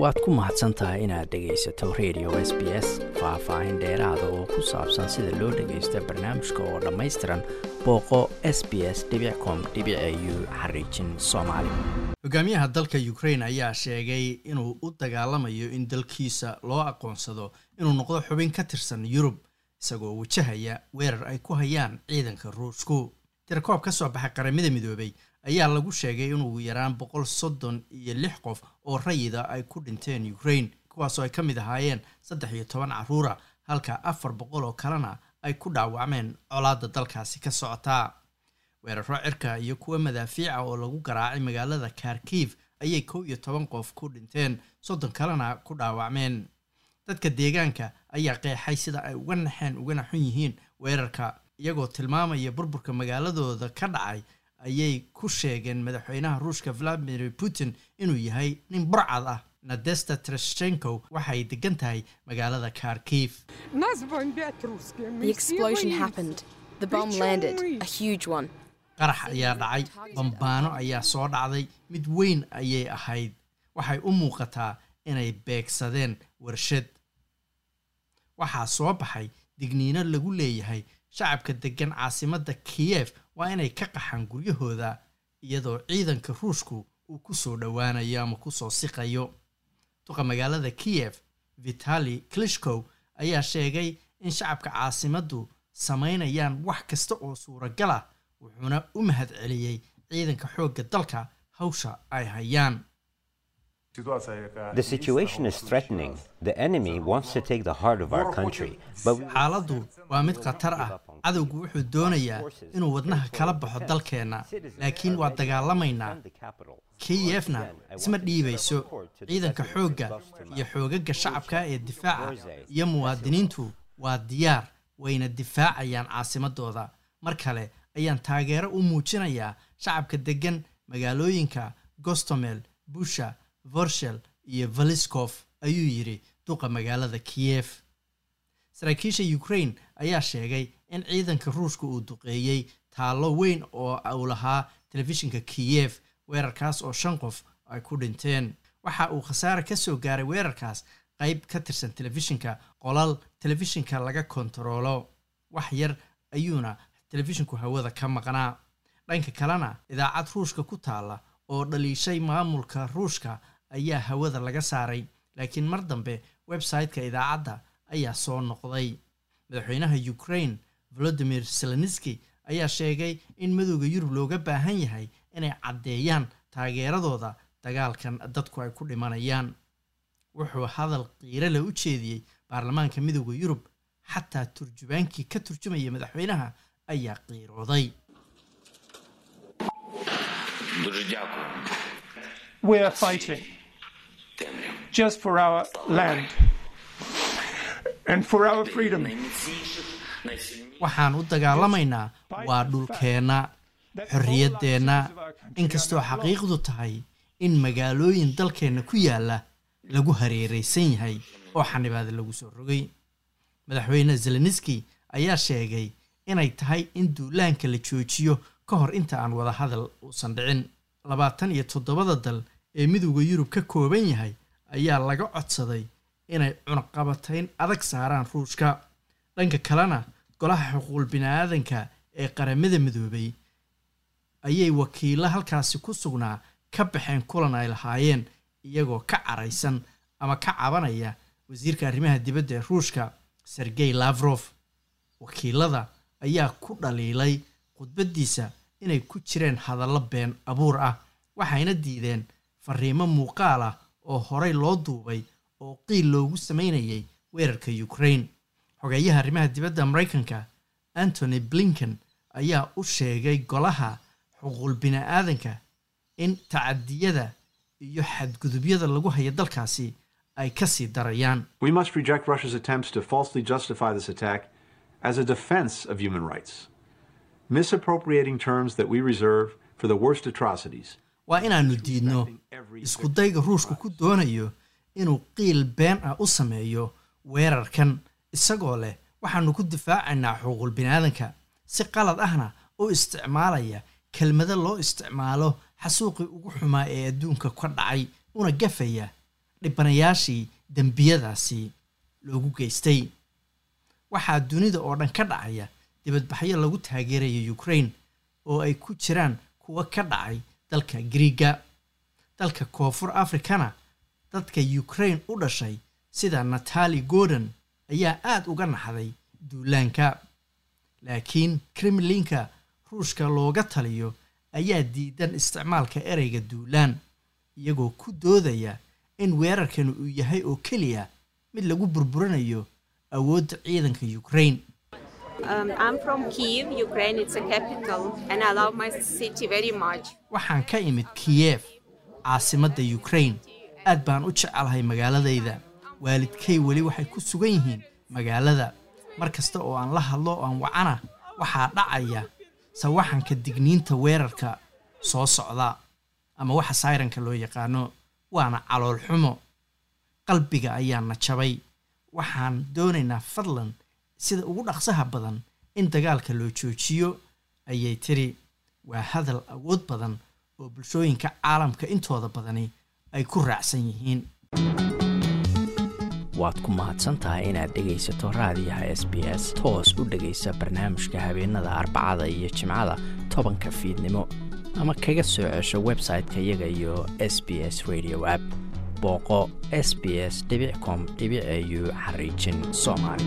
waad ku mahadsan tahay inaad dhegaysato radio s b s faah-faahin dheeraada oo ku saabsan sida loo dhagaysto barnaamijka oo dhammaystiran booqo s b s com u xariijin soomaali. Hogaamiyaha dalka ukrain ayaa sheegay inuu u dagaalamayo in dalkiisa loo aqoonsado inuu noqdo xubin ka tirsan yurub isagoo wajahaya weerar ay ku hayaan ciidanka ruushku tirakoob ka soo baxay qaramada midoobay ayaa lagu sheegay in ugu yaraan boqol soddon iyo lix qof oo rayida ay ku dhinteen ukrain kuwaasoo ay ka mid ahaayeen saddex iyo toban carruura halka afar boqol oo kalena ay ku dhaawacmeen colaadda dalkaasi ka socotaa weeraro cirka iyo kuwa madaafiica oo lagu garaacay magaalada kharkiv ayay kow iyo toban qof ku dhinteen soddon kalena ku dhaawacmeen. Dadka deegaanka ayaa qeexay sida ay uga naxeen ugana xun yihiin weerarka iyagoo tilmaamaya burburka magaaladooda ka dhacay ayay ku sheegeen madaxweynaha ruushka valadimir putin inuu yahay nin burcad ah. Nadesta trashenko waxay degan tahay magaalada kharkiv. Qarax ayaa dhacay bambaano ayaa soo dhacday mid weyn ayay ahayd. Waxay u muuqataa inay beegsadeen warshad. Waxaa soo baxay digniino lagu leeyahay shacabka degan caasimadda kiyef waa inay ka qaxaan guryahooda iyadoo ciidanka ruushku uu ku soo dhowaanayo ama ku soo siqayo. Duqa magaalada kiyef vitali klishkow ayaa sheegay in shacabka caasimaddu samaynayaan wax kasta oo suuragal ah wuxuuna u mahad celiyey ciidanka xoogga dalka hawsha ay hayaan The situation is threatening. The enemy wants to take the heart of our country, but we xaaladdu waa mid khatar ah cadowgu wuxuu doonayaa inuu wadnaha kala baxo dalkeenna laakiin waa dagaalamaynaa the capital. kiyefna isma dhiibayso ciidanka xoogga iyo xoogaga shacabka ee difaaca iyo muwaadiniintu waa diyaar wayna difaacayaan caasimadooda mar kale ayaan taageero u muujinayaa shacabka deggan magaalooyinka gostomel busha vorshel iyo valiskof ayuu yidhi duqa magaalada kiyef saraakiisha ukrain ayaa sheegay in ciidanka ruushka uu duqeeyey taallo weyn oo uu lahaa telefishinka kiyef weerarkaas oo shan qof ay ku dhinteen. Waxa uu khasaare ka soo gaaray weerarkaas qayb ka tirsan telefishinka qolal telefishinka laga kontaroolo. Wax yar ayuuna telefishinku hawada ka maqnaa. Dhanka kalena idaacad ruushka ku taalla oo dhaliishay maamulka ruushka ayaa hawada laga saaray laakiin mar dambe website-ka idaacadda ayaa soo noqday. Madaxweynaha ukraine volodimir zelenski ayaa sheegay in madowda yurub looga baahan yahay inay caddeeyaan taageeradooda dagaalkan dadku ay ku dhimanayaan. Wuxuu hadal qiiro u jeediyey baarlamaanka midowda yurub xataa turjubaankii ka turjumaya madaxweynaha ayaa qiirooday. We are fighting just for our land and for our freedom. Waxaan u dagaalamaynaa waa dhulkeenna xorriyaddeenna. Inkastoo xaqiiqdu tahay in magaalooyin dalkeenna ku yaalla lagu hareeraysan yahay oo xanibaada lagu soo rogay. Madaxweyne zelenski ayaa sheegay inay tahay in duulaanka la joojiyo ka hor inta aan wadahadal uusan dhicin. Labaatan iyo toddobada dal ee midowda yurub ka kooban yahay ayaa laga codsaday inay cunaqabatayn adag saaraan ruushka. Dhanka kalena golaha xuquuqul bini-aadanka ee qaramada midoobay ayay wakiilla halkaasi ku sugnaa ka baxeen kulan ay lahaayeen iyagoo ka caraysan ama ka cabanaya wasiirka arrimaha dibadda ee ruushka sergey lavrof wakiilada ayaa ku dhaliilay khudbaddiisa inay ku jireen hadallo been abuur ah waxayna diideen fariimo muuqaal ah oo horey loo duubay oo qiil loogu samaynayay weerarka ukrain xogeeyaha arrimaha dibadda maraykanka antony blinken ayaa u sheegay golaha xuquuqul bini-aadanka in tacadiyada iyo xadgudubyada lagu haya dalkaasi ay ka sii darayaan We must reject Russia's attempts to falsely justify this attack as a defense of human rights, misappropriating terms that we reserve for the worst atrocities. Waa inaannu diidno iskudayga ruushku ku doonayo inuu qiil been ah u sameeyo weerarkan. Isagoo leh waxaannu ku difaacaynaa xuquuqul biniaadanka si qalad ahna u isticmaalaya kelmado loo isticmaalo xasuuqii ugu xumaa ee adduunka ka dhacay una gafaya dhibanayaashii dembiyadaasi loogu geystay. Waxaa dunida oo dhan ka dhacaya dibadbaxyo lagu taageerayo ukraine oo ay ku jiraan kuwa ka dhacay dalka griiga dalka koonfur afrikana dadka ukraine u dhashay sida natali gordon ayaa aada uga naxday duulaanka. Laakiin kremlinka ruushka looga taliyo ayaa diidan isticmaalka ereyga duulaan iyagoo ku doodaya in weerarkani uu yahay oo keliya mid lagu burburinayo awoodda ciidanka ukraine Um, Kiev, waxaan ka imid kiyev caasimadda ukraine. Aad baan u jecelahay magaaladayda. Waalidkay weli waxay ku sugan yihiin magaalada. Mar kasta oo aan la hadlo oo aan wacana waxaa dhacaya sawaxanka digniinta weerarka soo socda. Ama waxa sayranka loo yaqaano waana calool xumo. Qalbiga ayaana jabay. Waxaan doonaynaa fadlan sida ugu dhaqsaha badan in dagaalka loo joojiyo ayay tiri waa hadal awood badan oo bulshooyinka caalamka intooda badani ay ku raacsan yihiin. Waad ku mahadsantahay inaad dhegaysato raadiyaha s b s toos u dhegaysa barnaamijka habeenada arbacada iyo jimcada tobanka fiidnimo ama kaga soo cesho website-ka iyaga iyo s b s radio app. Booqo s b s com au xariijin soomaali